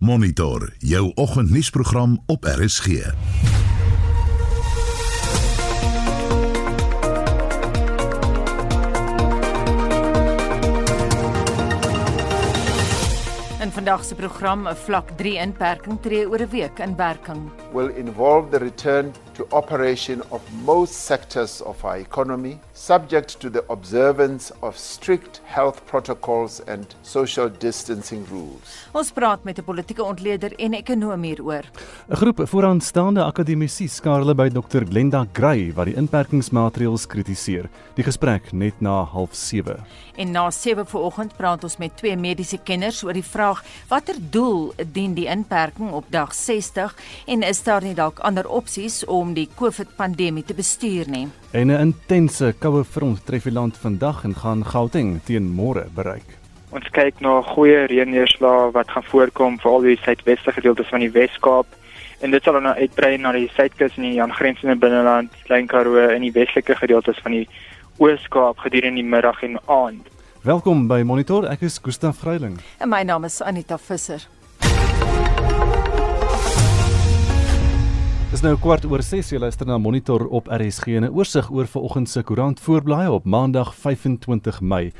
Monitor jou oggendnuusprogram op RSG. In vandag se program 'n vlak 3 inperking tree oor 'n week in werking. will involve the return to operation of most sectors of our economy, subject to the observance of strict health protocols and social distancing rules. Ons praat met 'n politieke ontleder en ekonom hieroor. 'n Groep vooraanstaande akademisië skaar hulle by Dr Glenda Gray wat die inperkingsmaatreëls kritiseer. Die gesprek net na 07:30. En na 7 vanoggend praat ons met twee mediese kenners oor die vraag watter doel dien die inperking op dag 60 en is daar nie dalk ander opsies om die COVID-pandemie te bestuur nie. En 'n intense koue front tref die land vandag en gaan Gauteng teen môre bereik. Ons kyk na goeie reënneerslae wat gaan voorkom vir al die suidweste gedeeltes van die Wes-Kaap en dit sal dan uitbrei na die suidkus en die aangrensende binneland, Klein Karoo en die westelike gedeeltes van die Oos-Kaap gedurende die middag en aand. Welkom by Monitor. Ek is Gustaf Vreiling. En my naam is Anita Visser. Dis nou kwart oor 6 jy luister na Monitor op RSG en 'n oorsig oor vanoggend se koerant voorblaai op Maandag 25 Mei.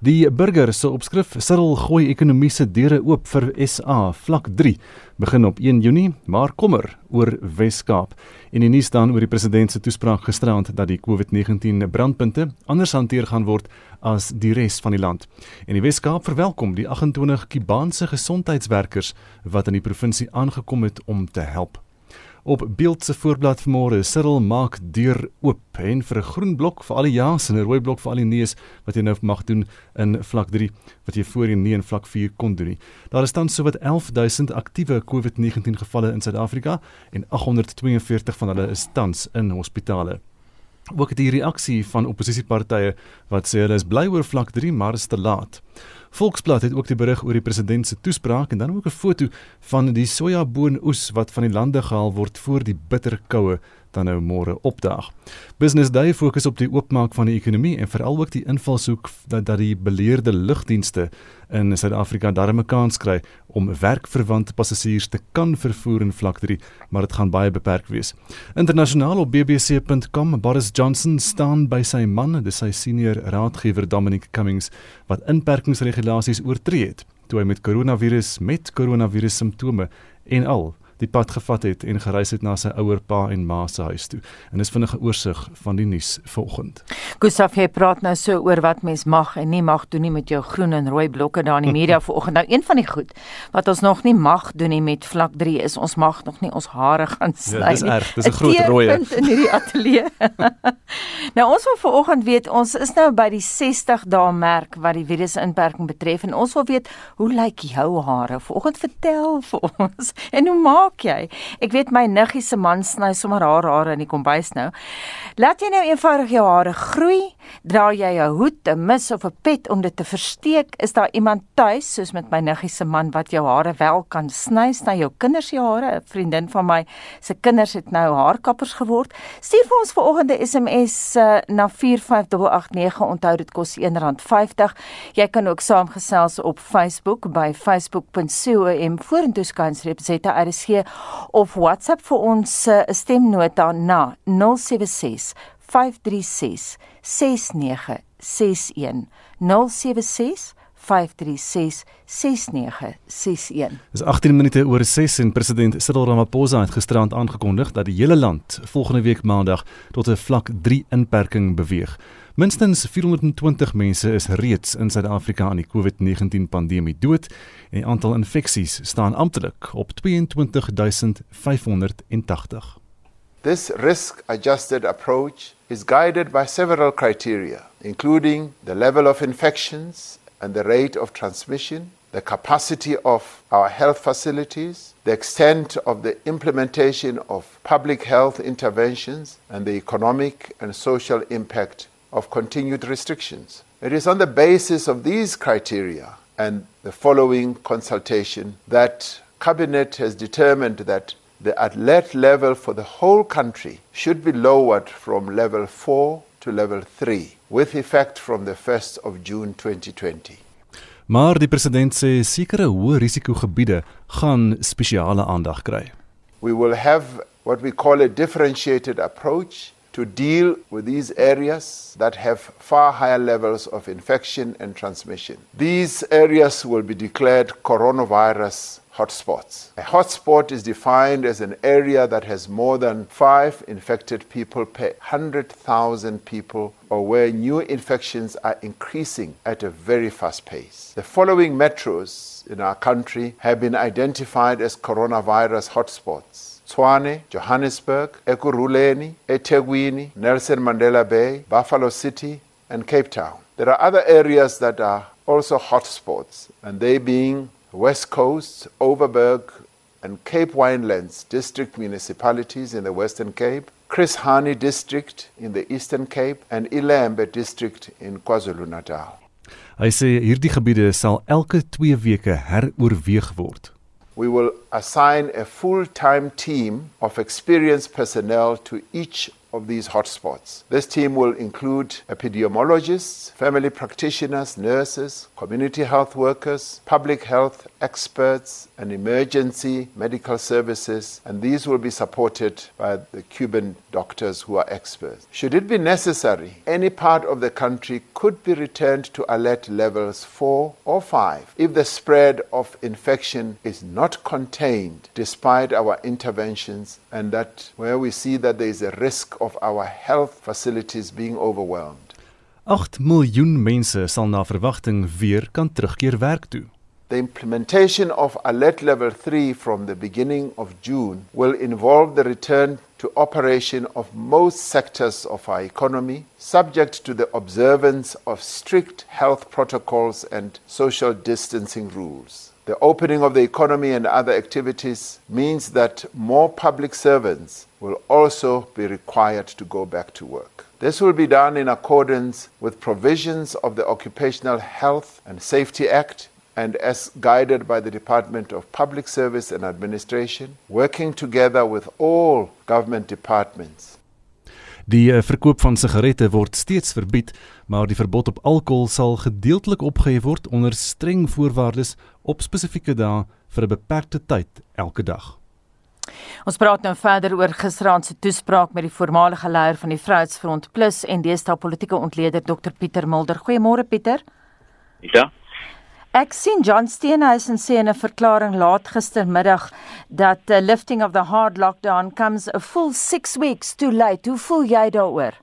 Die burger se opskrif Cyril gooi ekonomie se deure oop vir SA vlak 3 begin op 1 Junie, maar kommer oor Wes-Kaap. En die nuus dan oor die president se toespraak gisterand dat die COVID-19 brandpunte anders hanteer gaan word as die res van die land. En die Wes-Kaap verwelkom die 28 Kubaanse gesondheidswerkers wat in die provinsie aangekom het om te help. Op beeld se voorblad vanmôre Cyril maak deur oop en vir 'n groen blok vir al die ja's en 'n rooi blok vir al die nee's wat jy nou mag doen in vlak 3 wat jy voorheen nie in vlak 4 kon doen nie. Daar is tans sowat 11000 aktiewe COVID-19 gevalle in Suid-Afrika en 842 van hulle is tans in hospitale. Ook die reaksie van oppositiepartye wat sê hulle is bly oor vlak 3 maar is te laat. Volksblad het ook die berig oor die president se toespraak en dan ook 'n foto van die sojaboonoes wat van die lande gehaal word voor die bitter koue dan nou môre opdaag. Business Day fokus op die oopmaak van die ekonomie en veral ook die invalshoek dat dat die beleerde lugdienste in Suid-Afrika darem 'n kans kry om werkverwante passasiers te kan vervoer in vlak 3, maar dit gaan baie beperk wees. Internasionaal op bbc.com Boris Johnson staan by sy man, dis sy senior raadgewer Dominic Cummings wat inperkingsregulasies oortree het toe hy met koronavirus met koronavirus simptome en al die pad gevat het en gereis het na sy ouer pa en ma se huis toe. En dis vinnige oorsig van die nuus vanoggend. Gustaf jy praat nou so oor wat mens mag en nie mag doen nie met jou groen en rooi blokke daar in die media vanoggend. Nou een van die goed wat ons nog nie mag doen nie met vlak 3 is ons mag nog nie ons hare gaan sny Ja, dis nie. erg, dis 'n groot rooi. punt in hierdie ateljee. nou ons wil vanoggend weet ons is nou by die 60 dae merk wat die virusinperking betref en ons wil weet hoe lyk jou hare? Vanoggend vertel vir ons. En hoe maak jy? Ek weet my niggie se man sny sommer haar hare in die kombuis nou. Laat jy nou eenvoudig jou hare groei? Dra jy 'n hoed, 'n mis of 'n pet om dit te versteek? Is daar iemand tuis soos met my niggie se man wat jou hare wel kan sny? Sny jou kinders se hare? 'n Vriendin van my se kinders het nou haarkappers geword. Stuur vir ons vanoggend 'n SMS uh, na 45889. Onthou dit kos R1.50. Jy kan ook saamgesels op Facebook by facebook.com vorentoe skansreep ZRSG of WhatsApp vir ons 'n uh, stemnota na 076 536 6961 076 536 6961 Dis 18 minute oor 6 en president Cyril Ramaphosa het gisterand aangekondig dat die hele land volgende week maandag tot 'n vlak 3 inperking beweeg. Minstens 420 mense is reeds in Suid-Afrika aan die COVID-19 pandemie dood en die aantal infeksies staan amptelik op 22580. This risk adjusted approach is guided by several criteria, including the level of infections and the rate of transmission, the capacity of our health facilities, the extent of the implementation of public health interventions, and the economic and social impact of continued restrictions. It is on the basis of these criteria and the following consultation that Cabinet has determined that the alert level for the whole country should be lowered from level 4 to level 3 with effect from the 1st of June 2020. Maar die president sê sekere hoë risikogebiede gaan spesiale aandag kry. We will have what we call a differentiated approach to deal with these areas that have far higher levels of infection and transmission. These areas will be declared coronavirus hotspots. A hotspot is defined as an area that has more than five infected people per 100,000 people or where new infections are increasing at a very fast pace. The following metros in our country have been identified as coronavirus hotspots. Tshwane, Johannesburg, Ekurhuleni, eThekwini, Nelson Mandela Bay, Buffalo City, and Cape Town. There are other areas that are also hotspots, and they being West Coast, Overberg, and Cape Winelands district municipalities in the Western Cape, Chris Hani district in the Eastern Cape, and Ilembe district in KwaZulu-Natal. Hy sê hierdie gebiede sal elke 2 weke heroorweeg word. We will assign a full time team of experienced personnel to each of these hotspots. This team will include epidemiologists, family practitioners, nurses, community health workers, public health experts, and emergency medical services, and these will be supported by the Cuban doctors who are experts. Should it be necessary, any part of the country could be returned to alert levels 4 or 5 if the spread of infection is not contained despite our interventions and that where we see that there is a risk of our health facilities being overwhelmed. 8 miljoen mense sal na verwagting weer kan terugkeer werk toe. The implementation of Alert Level 3 from the beginning of June will involve the return to operation of most sectors of our economy, subject to the observance of strict health protocols and social distancing rules. The opening of the economy and other activities means that more public servants will also be required to go back to work. This will be done in accordance with provisions of the Occupational Health and Safety Act and as guided by the Department of Public Service and Administration, working together with all government departments. Die uh, verkoop van sigarette word steeds verbied, maar die verbod op alkohol sal gedeeltelik opgehef word onder streng voorwaardes op spesifieke dae vir 'n beperkte tyd elke dag. Ons praat nou verder oor gisteraand se toespraak met die voormalige leier van die Vryheidsfront Plus en deesdae politieke ontleder Dr Pieter Mulder. Goeiemôre Pieter. Ja. Ek sien John Steenhuisen sê in 'n verklaring laat gistermiddag dat the lifting of the hard lockdown comes a full 6 weeks too late. Hoe voel jy daaroor?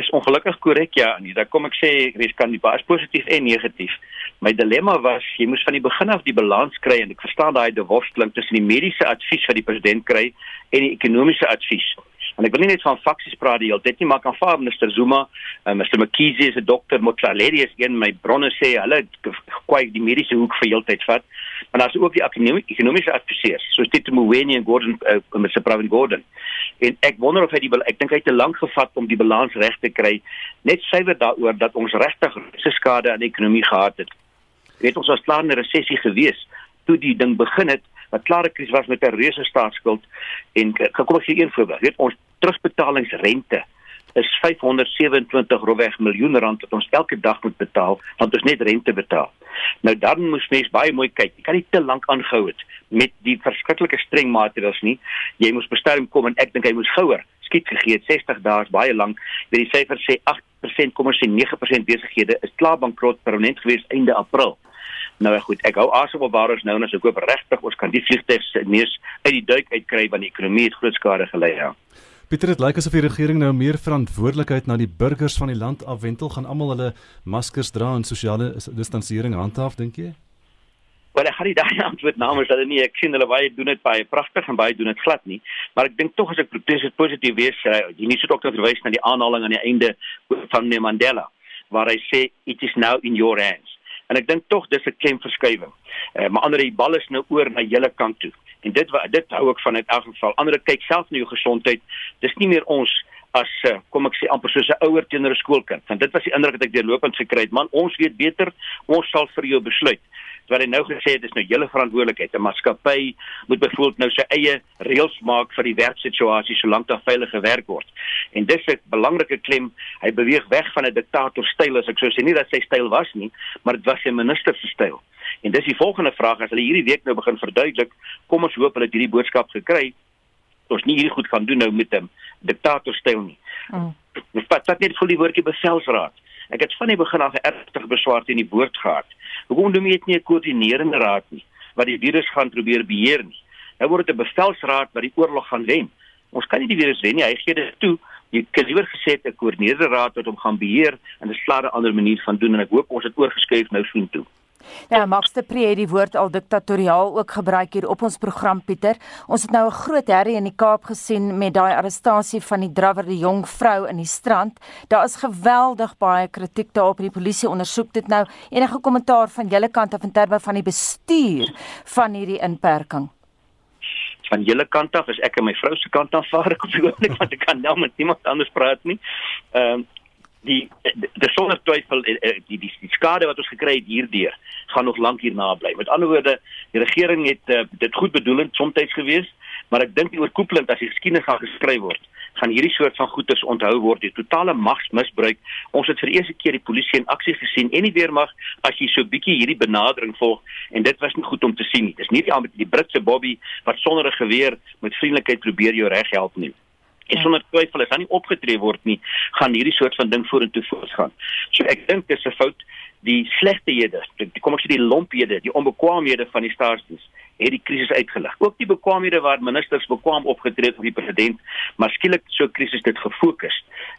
Is ongelukkig korrek ja, nee, dan kom ek sê ek kan die baie positief en negatief. My dilemma was jy moes van die begin af die balans kry en ek verstaan daai worsteling tussen die mediese advies wat die president kry en die ekonomiese advies. En ek wil nie net van faksies praat die hele tyd nie, maar kan vaar minister Zuma, uh, eh, Mr McKeezy is 'n dokter, Motlaledi is een my bronne sê hulle kwai die mediese hoek vir heeltyd vat. Maar daar's ook die ekonomiese adviseurs, soos Tito Mboweni en Gordon uh, Mr Pravin Gordon. En ek wonder of hy die ek dink hy het te lank gevat om die balans reg te kry, net suiwer daaroor dat ons regtig se skade aan die ekonomie gehad het. Weet ons was klaar in 'n resessie gewees toe die ding begin het wat klare krisis was met 'n reuse staatsskuld en kom ek gee een voorbeeld. Weet ons terugbetalingsrente is 527 roweg miljoen rand wat ons elke dag moet betaal want ons net rente betaal. Nou dan moet mens baie mooi kyk. Jy kan nie te lank aangehou het met die verskriklike streng maatreëls nie. Jy moet bestaan kom en ek dink hy moet gouer skiet gegee 60 dae is baie lank. Weet die syfer sê 8% kom ons sê 9% besighede is klaar bankrot permanent gewees einde April. Nou goed, ek hou asem op waar ons nou en as ek hoop regtig ons kan die vliegtuig se neus uit die duik uitkry want die ekonomie het groot skade gelei ja. Pieter, dit lyk asof die regering nou meer verantwoordelikheid na die burgers van die land afwentel, gaan almal hulle maskers dra en sosiale distansiering handhaaf, dink jy? Wel, ek gaan nie daai antwoord namens hulle nie. Ek sien hulle baie doen dit baie pragtig en baie doen dit glad nie. Maar ek dink tog as ek positief wees, uh, die nuus het ook verwys na die aanhaling aan die einde van Mandela waar hy sê it is now in your hands. En ek dink tog dis 'n klemverskywing. Eh uh, maar ander die bal is nou oor na julle kant toe. En dit wat dit hou ek van in elk geval. Ander kyk self na jou gesondheid. Dis nie meer ons as uh, kom ek sê amper soos 'n ouer teenoor 'n skoolkind. Want dit was die indruk wat ek deurlopend gekry het. Man, ons weet beter. Ons sal vir jou besluit wat hy nou gesê het is nou julle verantwoordelikheid. 'n Maatskappy moet byvoorbeeld nou sy eie reëls maak vir die werksituasie solank daar veilig gewerk word. En dis 'n belangrike klem. Hy beweeg weg van 'n diktatorstyl as ek sou sê nie dat sy styl was nie, maar dit was sy minister se styl. En dis die volgende vraag as hulle hierdie week nou begin verduidelik, kom ons hoop hulle het hierdie boodskap gekry. Ons nie hierdie goed gaan doen nou met 'n diktatorstyl nie. Mm. Wat wat net vir die woordjie bevelsraad. Ek het van die begin af 'n ernstige beswaar teen die woord gehad. Hoekom doen jy dit nie 'n koördinerende raad nie wat die virus gaan probeer beheer nie? Nou word dit 'n bevelsraad wat die oorlog gaan wen. Ons kan nie die virus wen nie. Hy gee dit toe. Jy kan liewer gesê 'n koördinerende raad wat hom gaan beheer en 'n slade ander manier van doen en ek hoop ons het oorgeskuif nou soontoe. Ja, Max de Pre het die woord al diktatoriaal ook gebruik hier op ons program Pieter. Ons het nou 'n groot herrie in die Kaap gesien met daai arrestasie van die drawer die jong vrou in die strand. Daar is geweldig baie kritiek daarop en die polisie ondersoek dit nou. Enige kommentaar van julle kant af in terme van die bestuur van hierdie inperking? van julle kant af is ek en my vrou se kant af vaar ek op die oomblik want ek kan nou met niemand anders praat nie. Ehm um, die die sonder twyfel eh, eh, die, die die skade wat ons gekry het hierdeur gaan nog lank hierna bly. Met ander woorde, die regering het uh, dit goed bedoelend soms gewees, maar ek dink die oorkoepelend as die geskiedenis gaan geskryf word, gaan hierdie soort van goedes onthou word, die totale magsmisbruik. Ons het vir die eerste keer die polisie in aksie gesien en die weermag as jy so bietjie hierdie benadering volg en dit was nie goed om te sien nie. Dis nie die, die Britse Bobby wat sonder 'n geweer met vriendelikheid probeer jou reg help nie. En sonder twyfel as nie opgetree word nie, gaan hierdie soort van ding vorentoe voortgaan. So ek dink dis 'n fout die slegtehede, die kom ek sê die lomphede, die onbekwaamhede van die staatsdiens het die krisis uitgelig. Ook die bekwaamhede waar ministers bekwaam opgetree het vir die president, maar skielik so krisis dit gefokus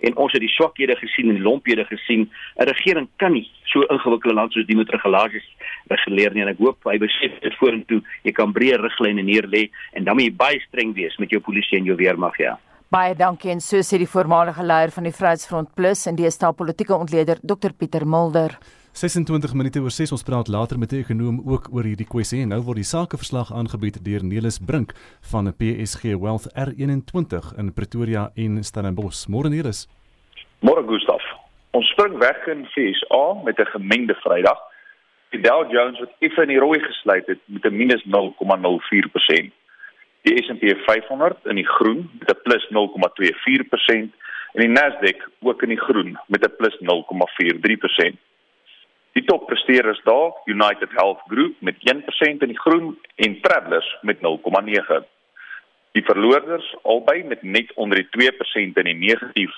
en ons het die swakhede gesien en die lomphede gesien. 'n Regering kan nie so ingewikkelde land soos die met regulasies reguleer nie en ek hoop hy besef dit vorentoe. Jy kan breë riglyne neerlê en dan moet jy baie streng wees met jou polisie en jou weermag, ja. Baie dankie en so sê die voormalige leier van die Vryheidsfront Plus en die staal politieke ontleder Dr Pieter Mulder. 26 minute oor 6 ons praat later met 'n ekonom ook oor hierdie kwessie en nou word die sakeverslag aangebied deur Nelis Brink van PSG Wealth R21 in Pretoria en Stellenbosch. Môre Nelis. Môre Gustaf. Ons spring weg in FSA met 'n gemengde Vrydag. Die Dow Jones het effe in die rooi gesluit het met 'n minus 0,04% die S&P 500 in die groen met 'n plus 0,24% en die Nasdaq ook in die groen met 'n plus 0,43%. Die toppresteerders daar, United Health Group met 1% in die groen en Travelers met 0,9. Die verloorders albei met net onder die 2% in die negatief,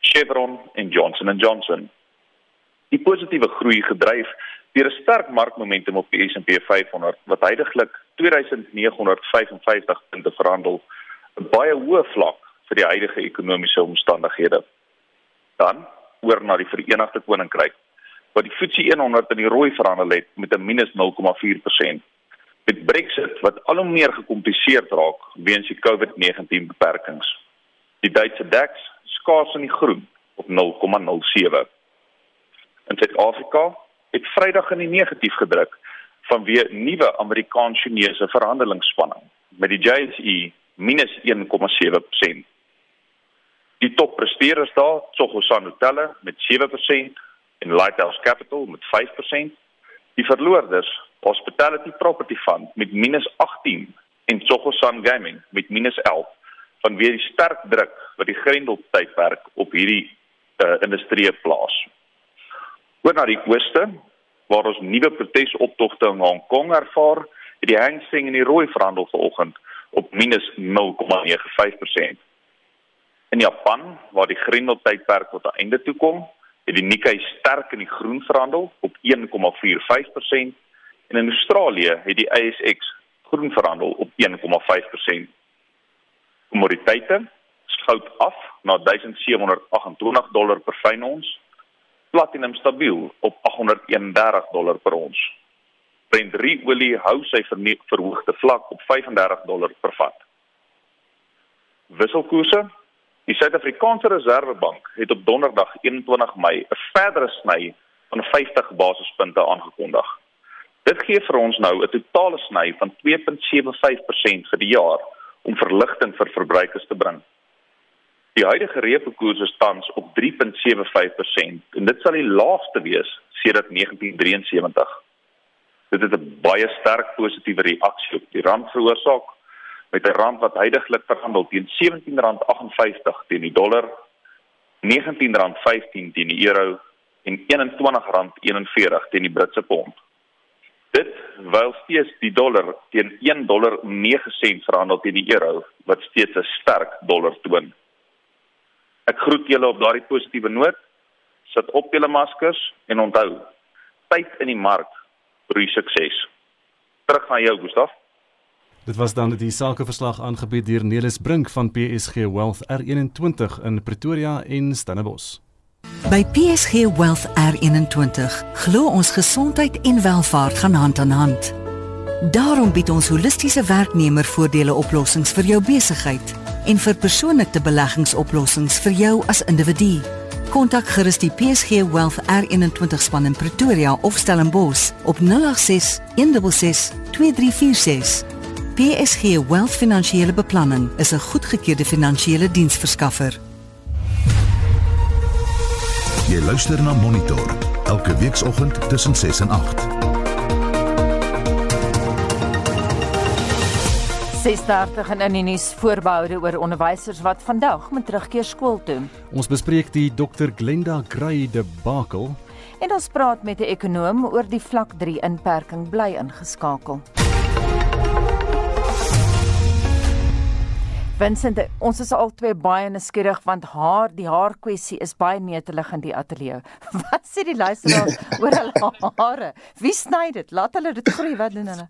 Chevron en Johnson & Johnson. Die positiewe groei gedryf deur 'n sterk markmomentum op die S&P 500 wat heidaglik 2955 punte verhandel, 'n baie hoë vlak vir die huidige ekonomiese omstandighede. Dan oor na die Verenigde Koninkryk waar die FTSE 100 in die rooi verhandel het met 'n minus 0,4%. Met Brexit wat al hoe meer gekompliseer raak weens die COVID-19 beperkings. Die Duitse DAX skaars in die groen op 0,07. In Suid-Afrika het Vrydag in die negatief gedruk vanweë nuwe Amerikaans-Chinese verhandelingsspanning met die JSE minus 1,7%. Die toppresteerders daar, Tsogosan Hotel met 7% en Lighthouse Capital met 5%. Die verloorders, Hospitality Property Fund met minus 18 en Tsogosan Gaming met minus 11 vanweë die sterk druk wat die Grendel tydperk op hierdie uh, industrie plaas. Oor na die ooste waar ons nuwe protesoptogte in Hong Kong ervaar, het die Hang Seng in die rooi verhandel vanoggend op -0,95%. In Japan, waar die Grendel tydperk tot 'n einde toe kom, het die Nikkei sterk in die groen verhandel op 1,45% en in Australië het die ASX groen verhandel op 1,5%. Kommoditeite skout af na 1728 dollar per fyn ons platinum stabiel op 831 dollar per ons. Brent olie hou sy verhoogde vlak op 35 dollar per vat. Wisselkoerse. Die Suid-Afrikaanse Reserwebank het op Donderdag 21 Mei 'n verdere sny van 50 basispunte aangekondig. Dit gee vir ons nou 'n totale sny van 2.75% vir die jaar om verligting vir verbruikers te bring. Die huidige repo koers is tans op 3.75% en dit sal die laagste wees sedert 1973. Dit het 'n baie sterk positiewe reaksie op die rand veroorsaak met 'n rand wat heidaglik verhandel teen R17.58 teen die dollar, R19.15 teen die euro en R21.41 teen die Britse pond. Dit wyl steeds die dollar teen 1 dollar 9 sent verhandel teen die euro wat steeds 'n sterk dollar toon. Ek groet julle op daardie positiewe noot. Sit op julle maskers en onthou, tyd in die mark broei sukses. Terug na jou, Gustaf. Dit was dan die sakeverslag aangebied deur Nelis Brink van PSG Wealth R21 in Pretoria en Stellenbosch. By PSG Wealth R21 glo ons gesondheid en welfaart gaan hand aan hand. Daarom bied ons holistiese werknemervoordele oplossings vir jou besigheid en vir persoonlike beleggingsoplossings vir jou as individu. Kontak gerus die PSG Wealth R21 span in Pretoria of Stellenbosch op 086 166 2346. PSG Wealth Finansiële Beplanning is 'n goedgekeurde finansiële diensverskaffer. Jy luister na Monitor elke weekoggend tussen 6 en 8. 6:30 en in die nuus voorbehoude oor onderwysers wat vandag moet terugkeer skool toe. Ons bespreek die Dr Glenda Gray debakel En ons praat met 'n ekonoom oor die vlak 3 inperking bly ingeskakel. Vincent, ons is albei baie nuuskierig want haar die haar kwessie is baie netelig in die ateljee. Wat sê die luisteraars oor hulle hare? Wie sny dit? Laat hulle dit groei, wat doen hulle?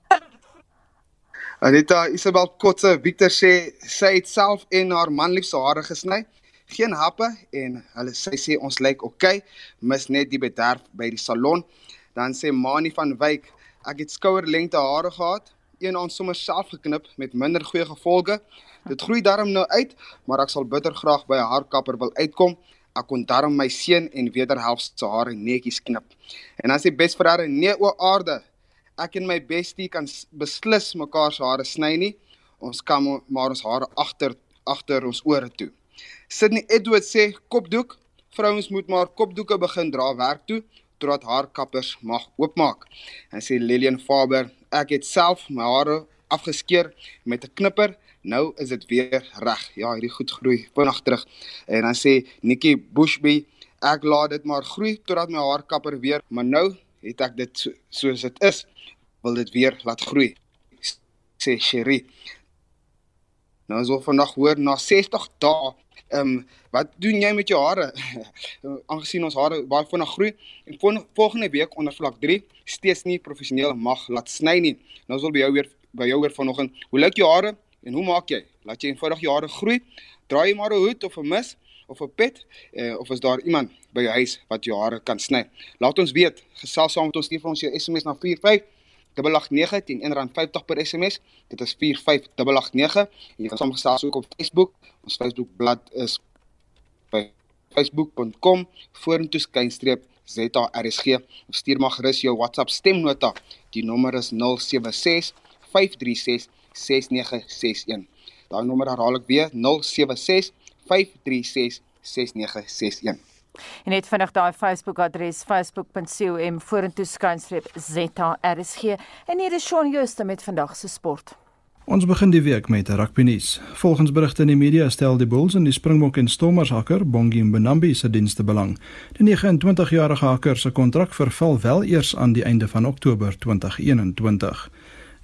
Anita Isabel Kotse Victor sê sy het self en haar man liefse hare gesny. Geen happe en hulle sy sê ons lyk oukei, mis net die bederf by die salon. Dan sê Mani van Wyk, ek het skouerlengte hare gehad, een aan sommer self geknip met minder goeie gevolge. Dit groei darm nou uit, maar ek sal bitter graag by 'n haarkapper wil uitkom. Ek kon darm my seun en wederhelf se hare netjies knip. En dan sê besverre nee o aarde, ek en my bestie kan beslis mekaar se hare sny nie. Ons kan maar ons hare agter agter ons ore toe. Sydney Edward sê kopdoek, vrouens moet maar kopdoeke begin dra werk toe totdat haarkappers mag oopmaak. En sê Lilian Faber, ek het self my hare afgeskeer met 'n knipper. Nou is dit weer reg. Ja, hierdie goed groei vinnig terug. En dan sê Nikki Bushby, ek laat dit maar groei totdat my haarkapper weer, maar nou het ek dit so, soos dit is wil dit weer laat groei. Sê Sherry nou so vandag hoor na 60 dae ehm um, wat doen jy met jou hare? Aangesien ons hare baie vinnig groei en volgende week onder vlak 3 steeds nie professioneel mag laat sny nie. Nou sal by jou weer by jou weer vanoggend hoe lyk jou hare en hoe maak jy? Laat jy eenvoudig jou hare groei draai jy maar 'n hoed of 'n mis of 'n pet eh, of is daar iemand by jou huis wat jou hare kan sny laat ons weet gesels saam met ons stuur vir ons jou SMS na 45 889 teen R1.50 per SMS. Dit is 45889. Jy kan saamgestel ook op Facebook. Ons Facebookblad is by facebook.com vorentoe skynstreep ZARSG. Stuur maar gerus jou WhatsApp stemnota. Die nommer is 076 536 6961. Daai nommer herhaal ek weer 076 536 6961. En net vinnig daai Facebook adres facebook.com vorentoe skynstreep ZRSG en hier is Shaun Jooste met vandag se sport. Ons begin die week met rugby nuus. Volgens berigte in die media stel die Bulls en die Springbok en Stormers hakker Bongi Mbonambi se dienste belang. Die 29-jarige hakker se kontrak verval wel eers aan die einde van Oktober 2021.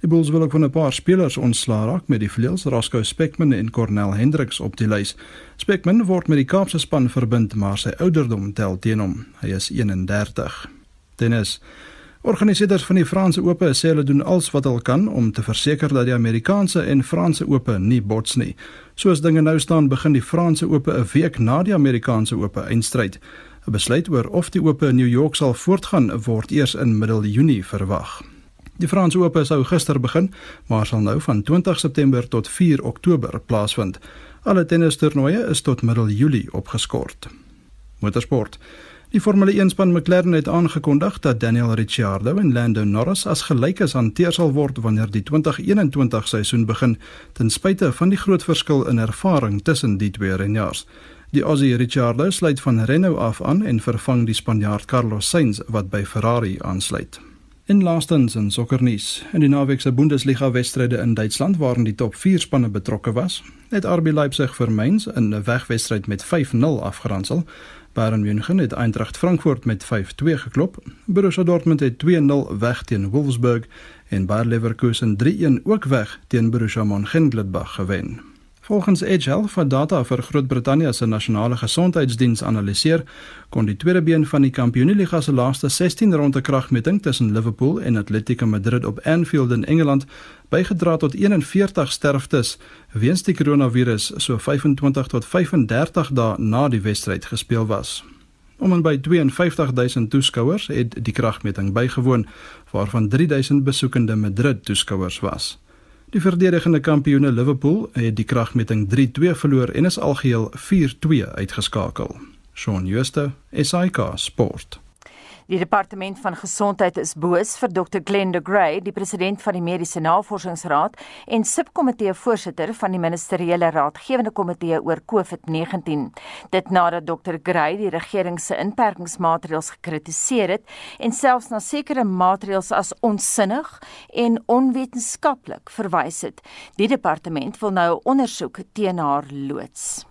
Die Bulls wil ook van 'n paar spelers ontslaa raak met die vleuels Roscoe Speckman en Cornel Hendricks op die lys. Speckman word met die Kaapse span verbind, maar sy ouderdom tel teen hom. Hy is 31. Tennis. Organiseerders van die Franse Ope sê hulle doen alles wat hulle kan om te verseker dat die Amerikaanse en Franse Ope nie bots nie. Soos dinge nou staan, begin die Franse Ope 'n week na die Amerikaanse Ope eindstryd. 'n Besluit oor of die Ope in New York sal voortgaan word eers in middel Junie verwag. Die Franse Ope sou gister begin, maar sal nou van 20 September tot 4 Oktober plaasvind. Alle tennistoernooie is tot middel Julie opgeskort. Motorsport. Die Formule 1 span McLaren het aangekondig dat Daniel Ricciardo en Lando Norris as gelykes hanteer sal word wanneer die 2021 seisoen begin, ten spyte van die groot verskil in ervaring tussen die twee renjaars. Die Aussie Ricciardo sluit van Renault af aan en vervang die Spanjaard Carlos Sainz wat by Ferrari aansluit. In laastens in sokkernuus, in die naweek se Bundesliga wedstryde in Duitsland waarin die top 4 spanne betrokke was, het RB Leipzig vir Mainz in 'n wegwedstryd met 5-0 afgeronsel. Bayern München het Eintracht Frankfurt met 5-2 geklop. Borussia Dortmund het 2-0 weg teen Wolfsburg en Bayer Leverkusen 3-1 ook weg teen Borussia Mönchengladbach gewen. Volgens Edge Health wat data vir Groot-Brittanje se nasionale gesondheidsdiens analiseer, kon die tweede been van die Kampioenligga se laaste 16 ronde kragmeting tussen Liverpool en Atletico Madrid op Anfield in Engeland bygedra tot 41 sterftes weens die koronavirus so 25 tot 35 dae na die wedstryd gespeel was. Om en by 52000 toeskouers het die kragmeting bygewoon, waarvan 3000 besoekende Madrid toeskouers was. Die verdedigende kampioene Liverpool het die kragmeting 3-2 verloor en is algeheel 4-2 uitgeskakel. Shaun Schuster, SAK Sport. Die departement van gesondheid is boos vir Dr Glenda Gray, die president van die Mediese Navorsingsraad en subkomitee voorsitter van die ministeriële raadgewende komitee oor COVID-19. Dit nadat Dr Gray die regering se inperkingsmaatreëls gekritiseer het en selfs na sekere maatreëls as onsinnig en onwetenskaplik verwys het. Die departement wil nou ondersoek teen haar loods.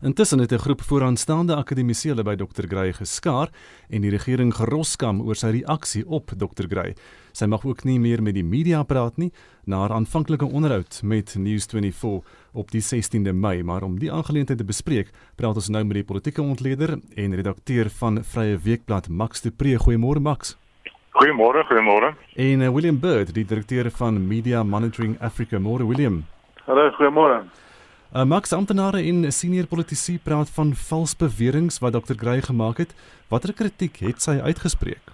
Intussen het 'n groep vooraanstaande akademisiële by Dr Gray geskaar en die regering geroskam oor sy reaksie op Dr Gray. Sy mag ook nie meer met die media praat nie na haar aanvanklike onderhoud met News24 op die 16de Mei, maar om die aangeleentheid te bespreek, praat ons nou met die politieke ontleder en redakteur van Vrye Weekblad Max de Pre. Goeiemôre Max. Goeiemôre, goeiemôre. En uh, William Bird, die direkteur van Media Monitoring Africa. Môre William. Hallo, goeiemôre. Uh, Max amptenare en senior politici praat van vals beweringe wat Dr. Gray gemaak het. Watter kritiek het sy uitgespreek?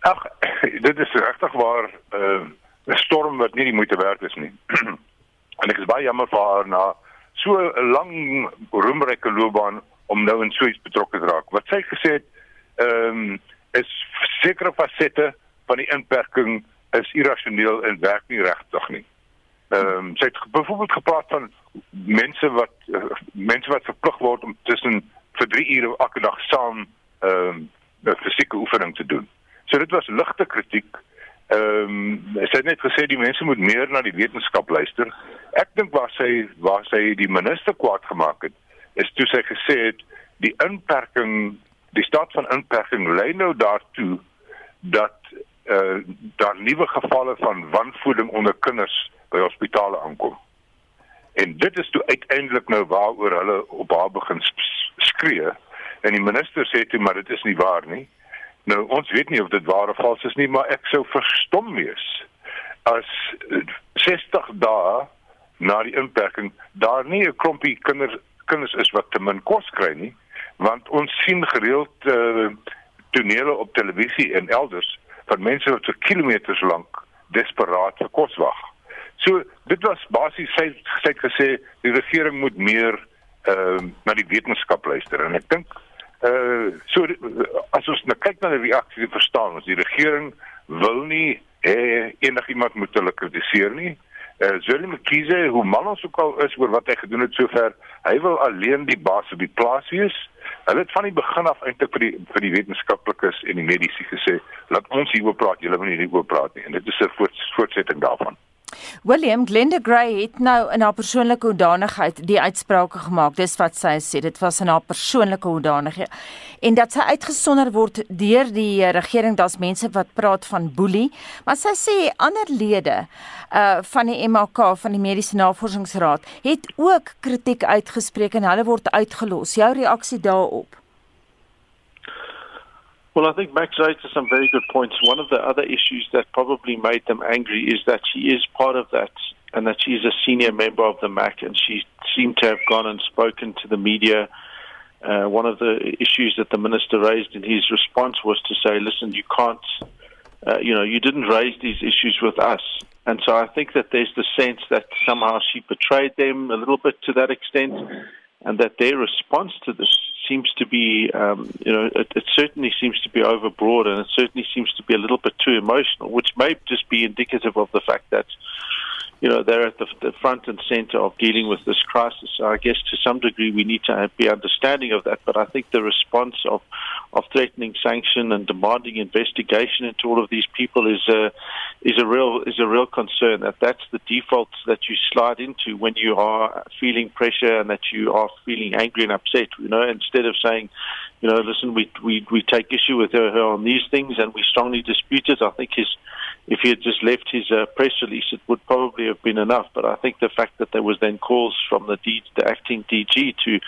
Ag, dit is regtig waar 'n uh, 'n storm wat nie die moeite werd is nie. en ek is baie jammer vir haar na so 'n lang roemryke loopbaan om nou in so iets betrokke te raak. Wat sy gesê het, ehm um, is sekere fasette van die inperking is irrasioneel en werk nie regtig nie. Ehm um, sy het byvoorbeeld gepraat van mense wat uh, mense wat verplig word om tussen vir 3 ure elke dag saam ehm um, 'n fisieke oefening te doen. So dit was ligte kritiek. Ehm um, sy het net gesê die mense moet meer na die wetenskap luister. Ek dink waar sy waar sy die minister kwaad gemaak het, is toe sy gesê het die inperking, die staat van inperking lei nou daartoe dat eh uh, daar nuwe gevalle van wanvoeding onder kinders by hospitale aankom. En dit is toe uiteindelik nou waaroor hulle op haar begin skree en die minister sê toe maar dit is nie waar nie. Nou ons weet nie of dit waar of vals is nie, maar ek sou verstom wees as 60 dae na die inperking daar nie 'n klompie kinders kinders is wat te min kos kry nie, want ons sien gereeld uh, tonele op televisie en elders van mense wat vir kilometers lank desperaat vir kos wag. So dit was basies sy sy het gesê die regering moet meer ehm uh, na die wetenskap luister en ek dink eh uh, so as ons nou kyk na die reaksie verstaan ons die regering wil nie hê enigiemand moet hulle kritiseer nie. Eh uh, Zulu Mkhize hoe mal ons ook al is oor wat hy gedoen het sover hy wil alleen die baas op die plaas wees. Hulle het van die begin af eintlik vir die vir die wetenskaplikes en die mediese gesê laat ons hieroor praat, julle moet nie hieroor praat nie en dit is 'n voortsetting daarvan. William Glenda Gray het nou in haar persoonlike hoedanigheid die uitsprake gemaak. Dis wat sy sê. Dit was in haar persoonlike hoedanigheid. En dat sy uitgesonder word deur die regering, daar's mense wat praat van boelie, maar sy sê ander lede uh van die MAK van die Mediese Navorsingsraad het ook kritiek uitgespreek en hulle word uitgelos. Jou reaksie daarop? Well, I think Max raised some very good points. One of the other issues that probably made them angry is that she is part of that and that she is a senior member of the MAC and she seemed to have gone and spoken to the media. Uh, one of the issues that the minister raised in his response was to say, listen, you can't, uh, you know, you didn't raise these issues with us. And so I think that there's the sense that somehow she betrayed them a little bit to that extent. And that their response to this seems to be, um, you know, it, it certainly seems to be overbroad and it certainly seems to be a little bit too emotional, which may just be indicative of the fact that, you know, they're at the, the front and center of dealing with this crisis. So I guess to some degree we need to be understanding of that, but I think the response of, of threatening sanction and demanding investigation into all of these people is a, is a real is a real concern. That that's the default that you slide into when you are feeling pressure and that you are feeling angry and upset. You know, instead of saying, you know, listen, we we we take issue with her, her on these things and we strongly dispute it. I think his if he had just left his uh, press release, it would probably have been enough. But I think the fact that there was then calls from the, D, the acting DG to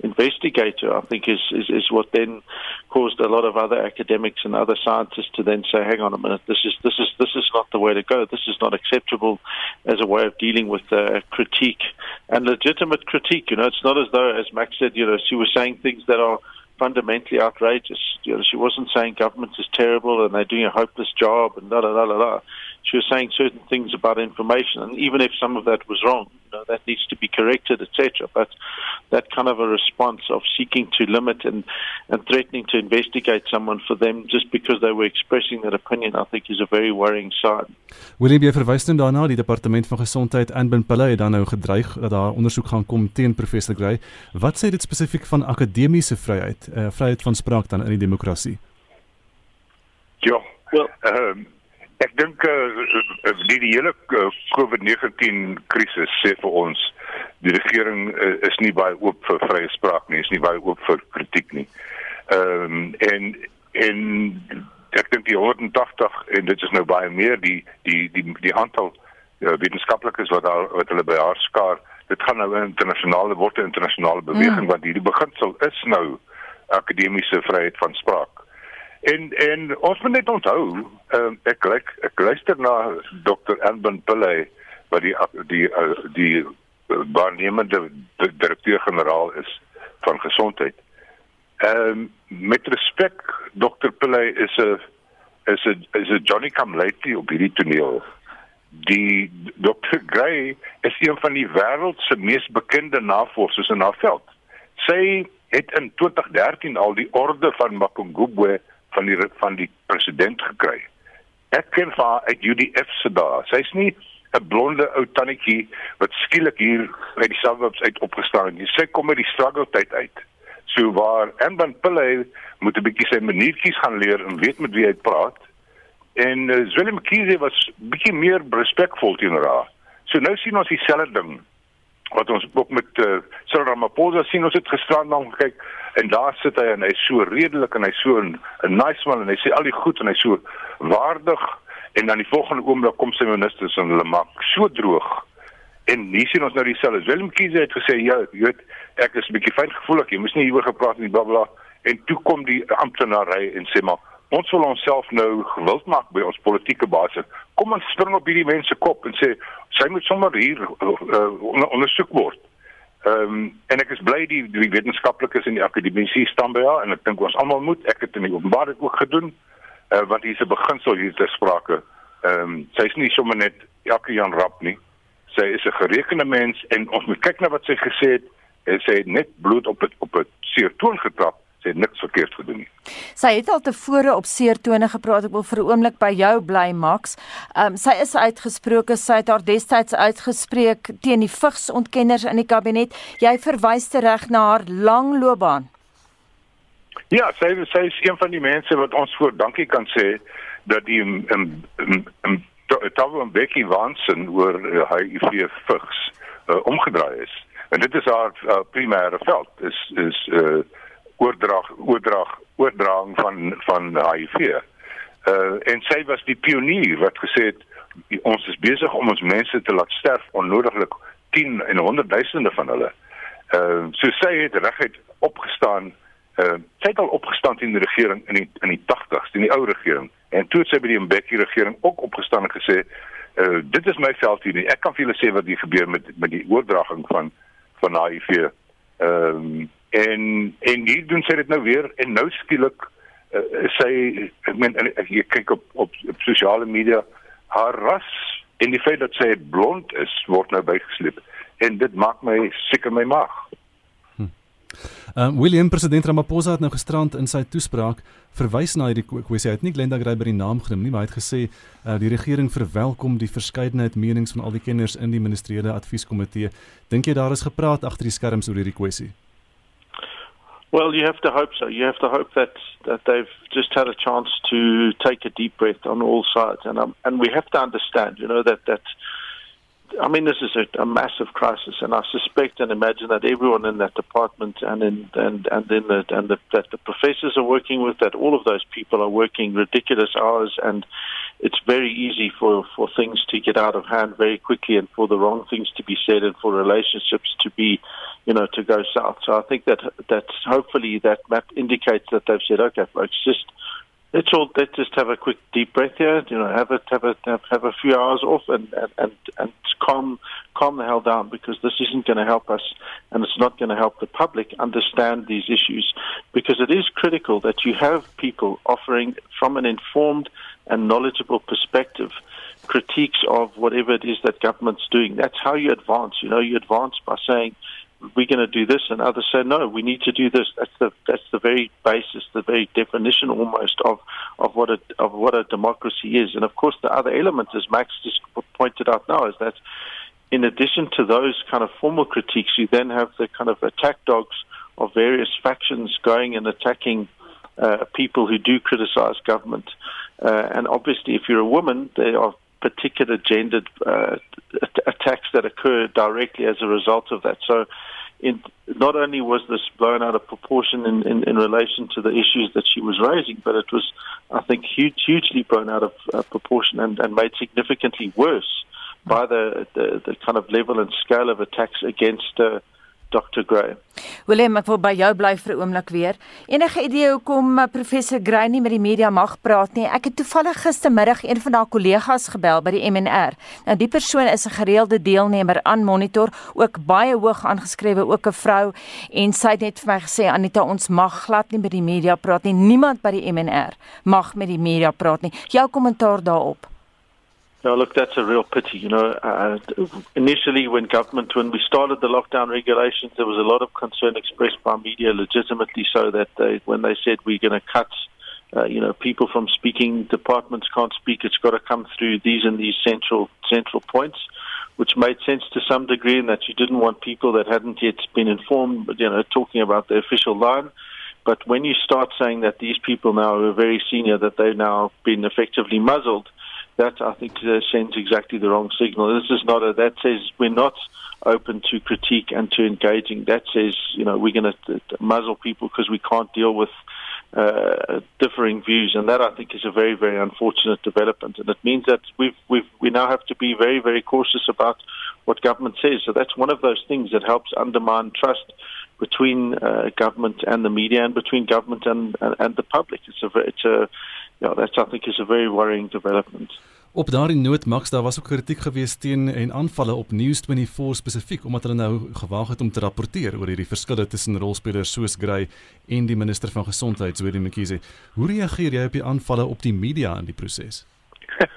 investigate her, I think, is, is, is what then caused a lot of other academics and other scientists to then say, "Hang on a minute, this is this is this is not the way to go. This is not acceptable as a way of dealing with uh, critique and legitimate critique." You know, it's not as though, as Max said, you know, she was saying things that are fundamentally outrageous. You know, she wasn't saying government is terrible and they're doing a hopeless job and da da da da da. She was saying certain things about information, and even if some of that was wrong, know, that needs to be corrected, etc. But that kind of a response of seeking to limit and and threatening to investigate someone for them just because they were expressing that opinion, I think, is a very worrying sign. William, jy verwys nou daarna die departement van gesondheid en Ben Pille het dan nou gedreig dat daar ondersoek gaan kom teen professor Gray. Wat sê dit spesifiek van akademiese vryheid, uh, vryheid van spraak dan in die demokrasie? Ja. Wel, ehm um, ek dink eh uh, die, die hele uh, COVID-19 krisis sê vir ons die regering uh, is nie baie oop vir vrye spraak nie, is nie baie oop vir kritiek nie. Ehm um, en en ek dink die 180 en dit is nou baie meer die die die die aantal uh, wetenskaplikes wat daar wat hulle by haar skaar, dit gaan nou 'n internasionale word 'n internasionale beweging mm. want hierdie beginsel is nou akademiese vryheid van spraak. En en ons moet net onthou, uh, ek ek, ek luister na Dr. Anban Pillay wat die die uh, die waarnemende direkteur-generaal is van gesondheid. Ehm um, met respek Dr. Pillay is 'n is 'n is 'n Johnny come lately op hierdie toneel. Die Dr. Gray is een van die wêreld se mees bekende navorsers in haar veld. Sy het in 2013 al die orde van Makongubwe van die van die president gekry. Ek ken haar uit UDF se dae. Sy's nie 'n blonde ou tannetjie wat skielik hier by die suburbs uit opgestaan het nie. Sy kom uit die struggle tyd uit. So waar Emban Pillay moet 'n bietjie sy maniertjies gaan leer en weet met wie hy praat. En uh, Willem Kiese was bietjie meer respekvol teenoor haar. So nou sien ons dieselfde ding wat ons ook met uh, Cyril Ramaphosa sien. Ons het gisterand dan gekyk en daar sit hy en hy's so redelik en hy's so 'n nice man en hy sê al die goed en hy's so waardig. En dan die volgende oomblik kom sy ministers en hulle maak so droog. En hier sien ons nou dieselfde. Willem Kiese het gesê ja jy weet ek is 'n bietjie fyn gevoelig jy moes nie hieroor gepraat nie blablabla en toe kom die amptenary en sê maar ons wil onsself nou gewild maak by ons politieke basis kom ons spring op hierdie mense kop en sê sy moet sommer hier uh, ondersoek word Ehm um, en ek is bly die die wetenskaplikes in die akademie staan by haar en ek dink ons almal moet ek het in die openbaarheid ook gedoen uh, want hier's 'n beginsel hier ter sprake. Ehm um, sy's nie sommer net elke Jan Rap nie. Sy is 'n gerekende mens en ons moet kyk na wat sy gesê het en sy het net bloed op het, op 'n seer toon getrap sy het niks verkeerd gedoen nie. Sy het al tevore op seertone gepraat. Ek wil vir 'n oomblik by jou bly, Max. Ehm um, sy is uitgesproke, sy het haar destyds uitgespreek teen die vigsontkenners in die kabinet. Jy verwys terug na haar lang loopbaan. Ja, sy sy is een van die mense wat ons voor dankie kan sê dat die in in in Tawe en Becky Wansen oor HIV vigs uh, omgedraai is. En dit is haar uh, primêre veld. Is is uh oordrag oordrag oordraging van van HIV. Uh en sy was die pionier wat gesê het ons is besig om ons mense te laat sterf onnodiglik 10 en 100 duisende van hulle. Uh so sy het reguit opgestaan uh sy het al opgestaan in die regering in die in die 80s, in die ou regering. En toe het sy by die Mbeki regering ook opgestaan en gesê uh dit is my veld hier. Ek kan vir julle sê wat hier gebeur met met die oordraging van van HIV. Ehm um, en en hier doen sy dit nou weer en nou skielik uh, sy ek meen ek kyk op op, op sosiale media haar ras en die feit dat sy blond is word nou bygesleep en dit maak my seker my mag. Hm. Um, William president Ramaphosa het nou gisterand in sy toespraak verwys na hierdie kwessie. Hy het nie Glenda by die naam genoem nie, maar hy het gesê uh, die regering verwelkom die verskeidenheid menings van al die kenners in die ministeriële advieskomitee. Dink jy daar is gepraat agter die skerms oor hierdie kwessie? Well, you have to hope so. You have to hope that that they've just had a chance to take a deep breath on all sides, and um, and we have to understand, you know, that that. I mean, this is a, a massive crisis, and I suspect and imagine that everyone in that department and in and and in the and the, that the professors are working with that all of those people are working ridiculous hours, and it's very easy for for things to get out of hand very quickly, and for the wrong things to be said, and for relationships to be you know, to go south. So I think that that hopefully that map indicates that they've said, okay, folks, just let's all let's just have a quick deep breath here. You know, have a have a have, a few hours off and and and, and calm calm the hell down because this isn't going to help us and it's not going to help the public understand these issues because it is critical that you have people offering from an informed and knowledgeable perspective critiques of whatever it is that government's doing. That's how you advance. You know, you advance by saying we're going to do this, and others say no, we need to do this. That's the that's the very basis, the very definition almost of of what a of what a democracy is. And of course, the other element, as Max just pointed out now, is that in addition to those kind of formal critiques, you then have the kind of attack dogs of various factions going and attacking uh, people who do criticize government. Uh, and obviously, if you're a woman, there are particular gendered uh, attacks that occur directly as a result of that. So, in, not only was this blown out of proportion in, in, in, relation to the issues that she was raising, but it was, I think, huge, hugely blown out of uh, proportion and, and made significantly worse by the, the, the kind of level and scale of attacks against uh, Dr. Gray. Willem, ek wil by jou bly vir 'n oomblik weer. Enige idee hoekom uh, professor Gray nie met die media mag praat nie? Ek het toevallig gistermiddag een van haar kollegas gebel by die MNR. Nou die persoon is 'n gereelde deelnemer aan Monitor, ook baie hoog aangeskrewe, ook 'n vrou en sy het net vir my gesê Anita, ons mag glad nie met die media praat nie. Niemand by die MNR mag met die media praat nie. Jou kommentaar daarop? No, look, that's a real pity. You know, uh, initially when government, when we started the lockdown regulations, there was a lot of concern expressed by media, legitimately so, that they, when they said we're going to cut, uh, you know, people from speaking, departments can't speak. It's got to come through these and these central central points, which made sense to some degree, in that you didn't want people that hadn't yet been informed, you know, talking about the official line. But when you start saying that these people now are very senior, that they've now been effectively muzzled that I think uh, sends exactly the wrong signal. This is not a that says we're not open to critique and to engaging. That says you know we're going to muzzle people because we can't deal with uh, differing views, and that I think is a very very unfortunate development. And it means that we've we've we now have to be very very cautious about what government says. So that's one of those things that helps undermine trust between uh, government and the media, and between government and and, and the public. It's a it's a ja, that I think is a very worrying development. Op daardie noot Max, daar was ook kritiek gewees teen en aanvalle op News24 spesifiek omdat hulle nou gewaag het om te rapporteer oor hierdie verskille tussen rolspelers soos Gray en die minister van gesondheid, Zweli Mkhize. Hoe reageer jy op die aanvalle op die media in die proses?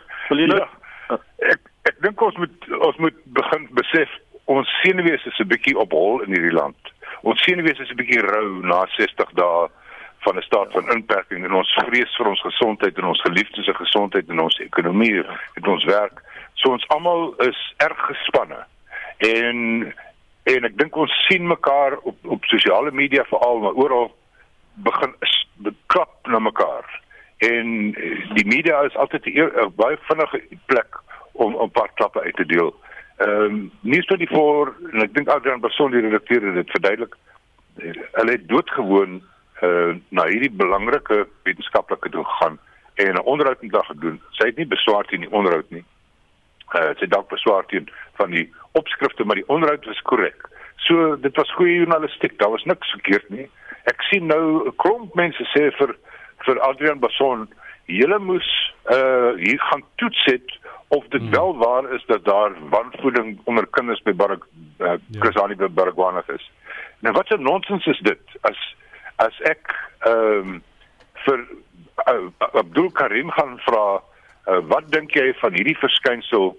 Ja, ek ek dink ons moet ons moet begin besef ons senuwees is 'n bietjie op hol in hierdie land. Ons senuwees is 'n bietjie rou na 60 dae van 'n staat van inperking en ons vrees vir ons gesondheid en ons geliefdes se gesondheid en ons ekonomie en ons werk. So ons almal is erg gespanne. En en ek dink ons sien mekaar op op sosiale media veral maar oral begin beklap na mekaar. En die media is altyd 'n baie vinnige plek om 'n paar klappe uit te deel. Ehm um, nie so die voor en ek dink Adrian Basson die redakteur het dit verduidelik. Hulle het doodgewoon uh, na hierdie belangrike wetenskaplike toe gegaan en 'n onderhoud met haar gedoen. Sy het nie beswaar teen die onderhoud nie. Uh, sy dalk beswaar teen van die opskrifte, maar die onderhoud was korrek. So dit was goeie journalistiek. Daar was niks verkeerd nie. Ek sien nou 'n klomp mense sê vir vir Adrian Basson, julle moes uh hier gaan toets het of dit hmm. wel waar is dat daar wanvoeding onder kinders by Barak uh, ja. Krasani by Baragwana is. Nou wat 'n nonsens is dit as as ek ehm um, vir uh, Abdul Karim gaan vra uh, wat dink jy van hierdie verskynsel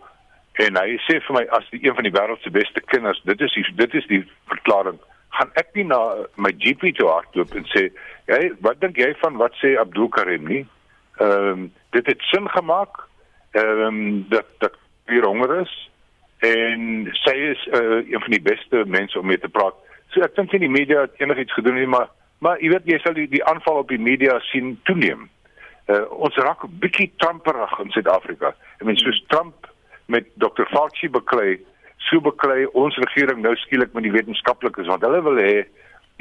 en hy sê vir my as die een van die wêreld se beste kinders dit is die, dit is die verklaring gaan ek nie na my GP toe hardloop en sê, "Jy, wat dink jy van wat sê Abdul Karim nie?" Ehm um, dit het sin gemaak. Ehm um, dat dat hier honger is en sy is uh, een van die beste mense om mee te praat. So ek dink nie die media het enigiets gedoen nie, maar maar jy weet jy sal die, die aanval op die media sien toeneem. Uh, ons raak bietjie tramperig in Suid-Afrika. Ek meen soos Trump met Dr. Fauci beklei, so beklei ons regering nou skielik met die wetenskaplikes want hulle wil hê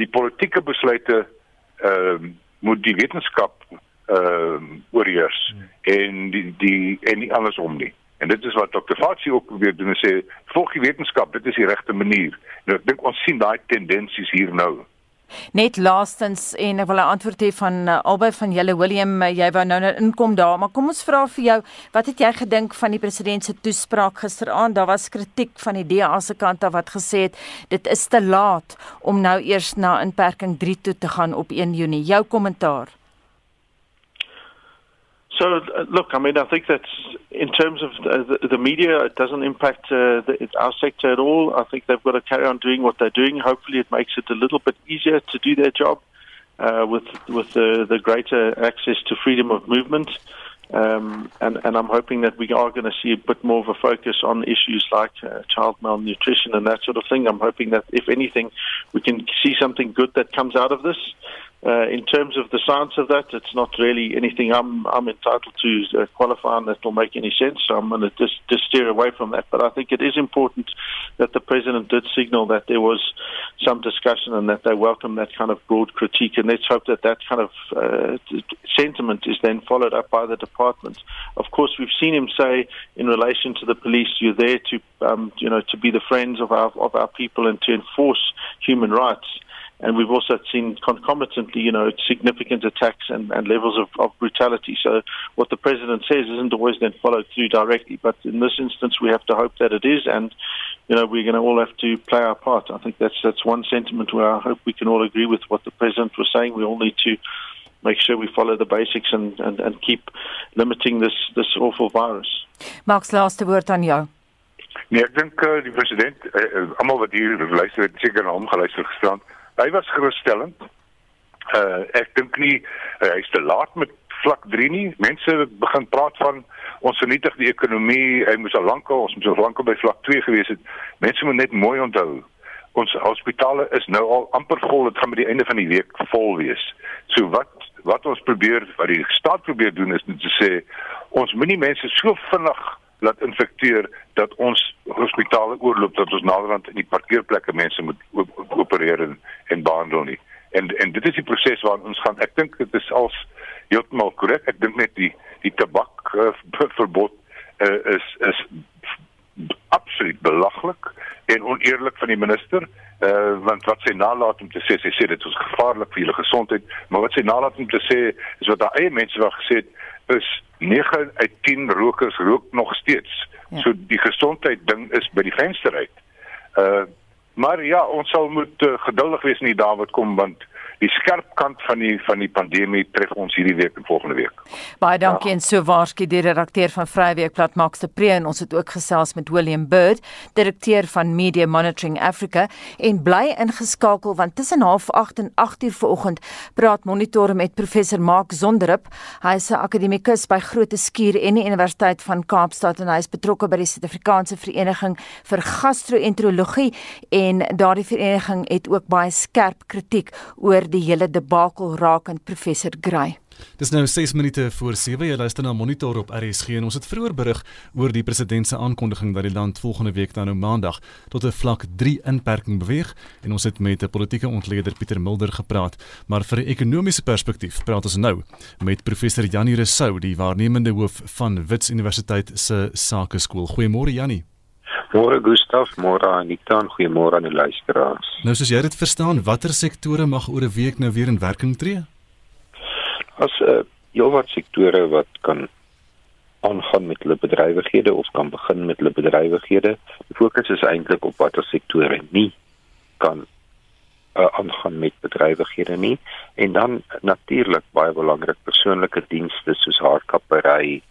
die politieke besluite ehm uh, moet die wetenskap ehm uh, oorheers hmm. en die die en nie andersom nie. En dit is wat Dr. Fauci ook probeer doen en sê volg die wetenskap, dit is die regte manier. Nou ek dink ons sien daai tendensies hier nou. Net laastens en ek wil 'n antwoord hê van uh, albei van julle William, uh, jy wou nou nou inkom daar, maar kom ons vra vir jou, wat het jy gedink van die president se toespraak gisteraand? Daar was kritiek van die DA se kant af wat gesê het dit is te laat om nou eers na inperking 3 toe te gaan op 1 Junie. Jou kommentaar. So, uh, look, I mean, I think that in terms of the, the media, it doesn't impact uh, the, our sector at all. I think they've got to carry on doing what they're doing. Hopefully, it makes it a little bit easier to do their job uh, with with the, the greater access to freedom of movement. Um, and, and I'm hoping that we are going to see a bit more of a focus on issues like uh, child malnutrition and that sort of thing. I'm hoping that, if anything, we can see something good that comes out of this. Uh, in terms of the science of that, it's not really anything I'm I'm entitled to uh, qualify on that will make any sense. So I'm going to just, just steer away from that. But I think it is important that the president did signal that there was some discussion and that they welcome that kind of broad critique. And let's hope that that kind of uh, sentiment is then followed up by the department. Of course, we've seen him say in relation to the police, you're there to um, you know to be the friends of our of our people and to enforce human rights. And we've also seen concomitantly, you know, significant attacks and, and levels of, of brutality. So what the president says isn't always then followed through directly. But in this instance, we have to hope that it is. And, you know, we're going to all have to play our part. I think that's, that's one sentiment where I hope we can all agree with what the president was saying. We all need to make sure we follow the basics and, and, and keep limiting this, this awful virus. Max, laaste woord aan jou. Nee, ek dink uh, die president, uh, almal wat hier luister, het seker na hom geluister gestaan hy was gerusstellend. Uh ek dink nie uh, hy's te laat met vlak 3 nie. Mense begin praat van ons vernietig die ekonomie. Hy moes al lank al, ons moes al lank by vlak 2 gewees het. Mense moet net mooi onthou. Ons hospitale is nou al amper vol. Dit gaan by die einde van die week vol wees. So wat wat ons probeer wat die staat probeer doen is net te sê ons moenie mense so vinnig laat infekteer dat ons hospitale oorloop dat ons naderhand in die parkeerplekke mense moet opereer en, en behandel nie. En en dit is die proses waarin ons gaan. Ek dink dit is als heeltemal korrek. Ek dink net die die tabak uh, verbod uh, is is absoluut belaglik en oneerlik van die minister uh, want wat sy nalat om te sê sy sê dit is gevaarlik vir julle gesondheid maar wat sy nalat om te sê is wat daai eie mense wou gesê het is 9 uit 10 rokers rook nog steeds. Ja. So die gesondheid ding is by die venster uit. Uh maar ja, ons sal moet uh, geduldig wees in die dae wat kom want die skerp kant van die van die pandemie tref ons hierdie week en volgende week. Baie dankie ja. en so waarskynlik die redakteur van Vryweekblad Max de Pre en ons het ook gesels met William Bird, direkteur van Media Monitoring Africa en bly ingeskakel want tussen 08:30 en 8:00 vanoggend praat Monitor met professor Mark Zonderup. Hy is 'n akademikus by Groote Skuur en die Universiteit van Kaapstad en hy is betrokke by die Suid-Afrikaanse Vereniging vir Gastro-enterologie en daardie vereniging het ook baie skerp kritiek oor die hele debakel rakend professor Gray. Dis nou 6 minute voor 7. Jy luister na Monitor op RSG en ons het vroeër berig oor die president se aankondiging dat die land volgende week dan nou maandag tot 'n vlak 3 inperking beweeg en ons het met 'n politieke ontleder Pieter Mulder gepraat. Maar vir 'n ekonomiese perspektief praat ons nou met professor Janie Resou, die waarnemende hoof van Wits Universiteit se Sakeskool. Goeiemôre Janie. Môre Gustaf, môre Anita en goeiemôre aan die luisteraars. Nou soos jy dit verstaan, watter sektore mag oor 'n week nou weer in werking tree? As 'n uh, heelwat sektore wat kan aangaan met hulle bedrywighede of kan begin met hulle bedrywighede. Die fokus is eintlik op watter sektore nie kan uh, aangaan met bedrywighede nie en dan natuurlik baie belangrik persoonlike dienste soos haarkappery,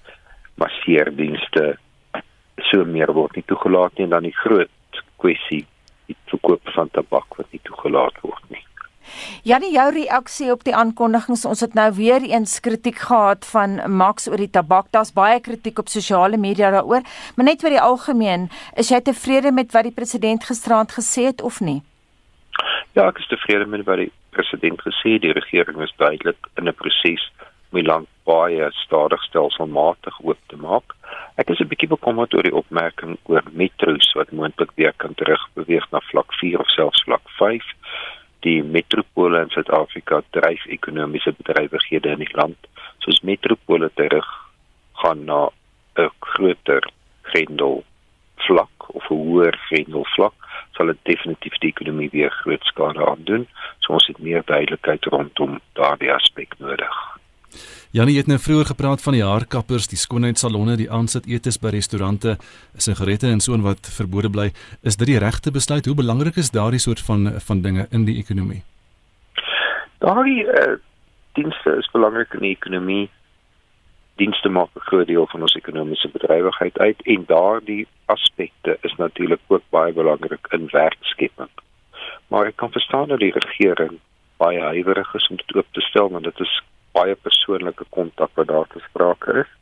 masseerdienste, so meer word nie toegelaat nie en dan die groot kwessie die verkoop van tabak wat nie toegelaat word nie. Janie, jou reaksie op die aankondigings. Ons het nou weer eens kritiek gehad van Max oor die tabak. Daar's baie kritiek op sosiale media daaroor, maar net vir die algemeen, is jy tevrede met wat die president gisteraand gesê het of nie? Ja, ek is tevrede met wat die president gesê het. Die regering is duidelik in 'n proses om die land baie stadig stelselmatig oop te maak. Ek is 'n bietjie bekommerd oor die opmerking oor metro's wat moontlik weer kan terugbeweeg na vlak 4 of selfs vlak 5 die metropole in Suid-Afrika dryf ekonomiese bedrywighede in die land. Soos metropole terug gaan na 'n groter grendel vlak of 'n hoër grendel vlak sal dit definitief die ekonomie weer groot skade aandoen. So ons het meer duidelikheid rondom daardie aspek nodig Janie het nou vroeër gepraat van die haarkappers, die skoonheidssalonne, die aansit etes by restaurante, sigarette en so en wat verbode bly. Is dit die regte besluit? Hoe belangrik is daardie soort van van dinge in die ekonomie? Daardie uh, dienste is belangrik in die ekonomie. Dienste maak 'n groot deel van ons ekonomiese bedrywigheid uit en daardie aspekte is natuurlik ook baie belangrik in werkskepping. Maar ek kan verstaan dat die regering baie huiwerig is om dit oop te stel want dit is baie persoonlike kontak wat daar te sprake is.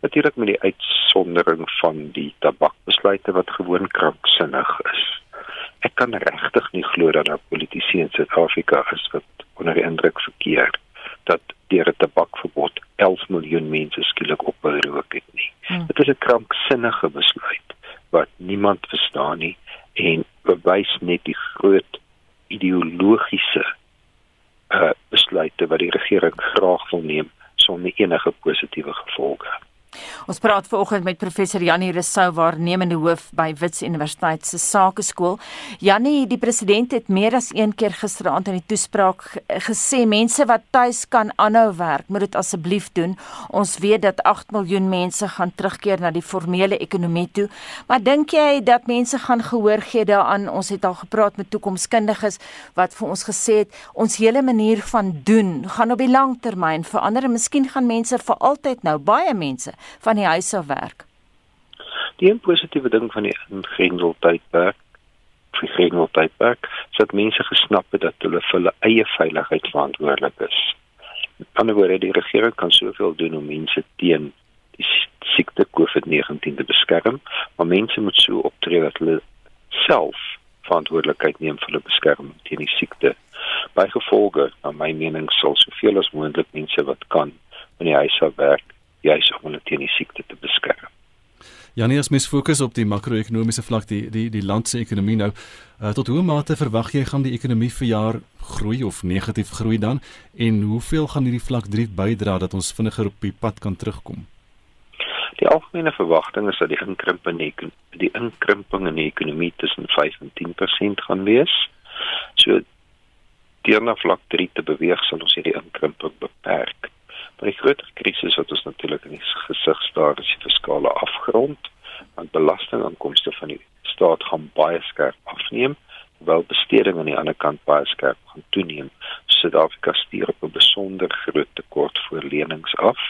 Natuurlik met die uitsondering van die tabakbesluite wat gewoon kranksinnig is. Ek kan regtig nie glo dat daar politici in Suid-Afrika is wat onder die indruk verkeer dat deur 'n tabakverbod 11 miljoen mense skielik ophou rook het nie. Hmm. Dit is 'n kranksinnige besluit wat niemand verstaan nie en bewys net die groot ideologiese uh, besluite wat die regering graag wil neem sonder enige positiewe gevolge. Ons praat vanoggend met professor Janie Rousseau waarnemende hoof by Wits Universiteit se Sakeskool. Janie, die president het meer as een keer gisteraand in die toespraak gesê mense wat tuis kan aanhou werk, moet dit asseblief doen. Ons weet dat 8 miljoen mense gaan terugkeer na die formele ekonomie toe. Maar dink jy dat mense gaan gehoor gee daaraan? Ons het al gepraat met toekomskundiges wat vir ons gesê het ons hele manier van doen gaan op die lang termyn verander en miskien gaan mense vir altyd nou baie mense van die huis af werk. Die positiewe ding van die ingrendel tydperk, ingrendel tydperk, is dat mense gesnap het dat hulle vir hulle eie veiligheid verantwoordelik is. Met ander woorde, die regering kan soveel doen om mense teen die siekte COVID-19 te beskerm, maar mense moet so optree dat hulle self verantwoordelikheid neem vir hulle beskerming teen die siekte. By gevolge, na my mening, sal soveel as moontlik mense wat kan in die huis af werk juis om hulle teen die siekte te beskerm. Janie, as mens fokus op die makro-ekonomiese vlak, die die die land se ekonomie nou, uh, tot hoe mate verwag jy gaan die ekonomie vir jaar groei of negatief groei dan en hoeveel gaan hierdie vlak 3 bydra dat ons vinniger op die pad kan terugkom? Die algemene verwagting is dat die inkrimping in die, die inkrimping in die ekonomie tussen 5 en 10% gaan wees. So teenoor vlak 3 te beweeg sal ons hierdie inkrimping beperk. Maar die groter krisis wat ons natuurlik in gesig staar is die fiskale afgrond, want belastinginkomste van die staat gaan baie skerp afneem, terwyl besteding aan die ander kant baie skerp gaan toeneem. Suid-Afrika stuur op 'n besonder groot tekort vir lenings af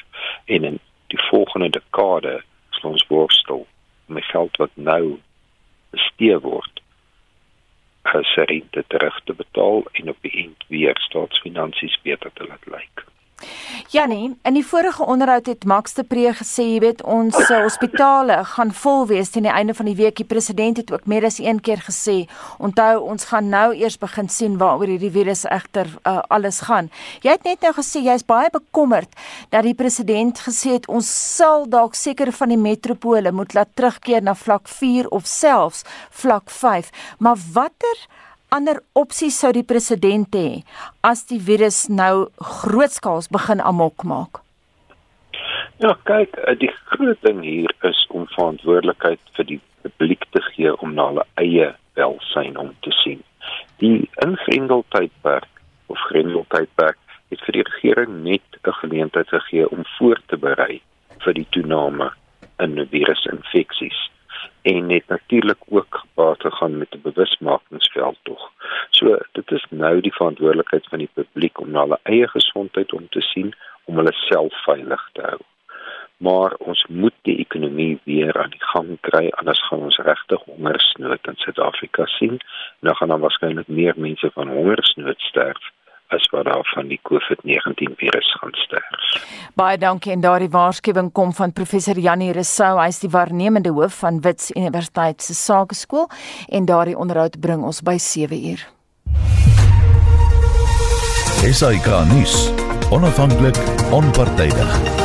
en in die volgende dekade sal ons worstel die geld wat nou bestee word as rente terug te betaal en op die end weer staatsfinansies beter te laat lyk. Janie, in die vorige onderhoud het Max de Pre gesê, jy weet, ons uh, hospitale gaan vol wees teen die einde van die week. Die president het ook meer as een keer gesê, onthou, ons gaan nou eers begin sien waaroor hierdie virus egter uh, alles gaan. Jy het net nou gesê jy's baie bekommerd dat die president gesê het ons sal dalk seker van die metropole moet laat terugkeer na vlak 4 of selfs vlak 5. Maar watter ander opsies sou die president hê as die virus nou grootskaals begin amok maak? Ja, kyk, eh, die groot ding hier is om verantwoordelikheid vir die publiek te gee om na hulle eie welsyn om te sien. Die ingrendeltydperk of grendeltydperk het vir die regering net 'n geleentheid gegee om voor te berei vir die toename in virusinfeksies en net natuurlik ook gepaard gegaan met 'n bewusmakingsveld tog. So dit is nou die verantwoordelikheid van die publiek om na hulle eie gesondheid om te sien om hulle self veilig te hou. maar ons moet die ekonomie weer aan die gang kry anders gaan ons regtig hongersnood in Suid-Afrika sien. Nou gaan dan waarskynlik meer mense van hongersnood sterf as wat daar van die COVID-19 virus gaan sterf. Baie dankie en daardie waarskuwing kom van professor Janie Resou, hy is die waarnemende hoof van Wits Universiteit se Sakeskool en daardie onderhoud bring ons by 7 uur. SAK nuus. Onafhanklik, onpartydig.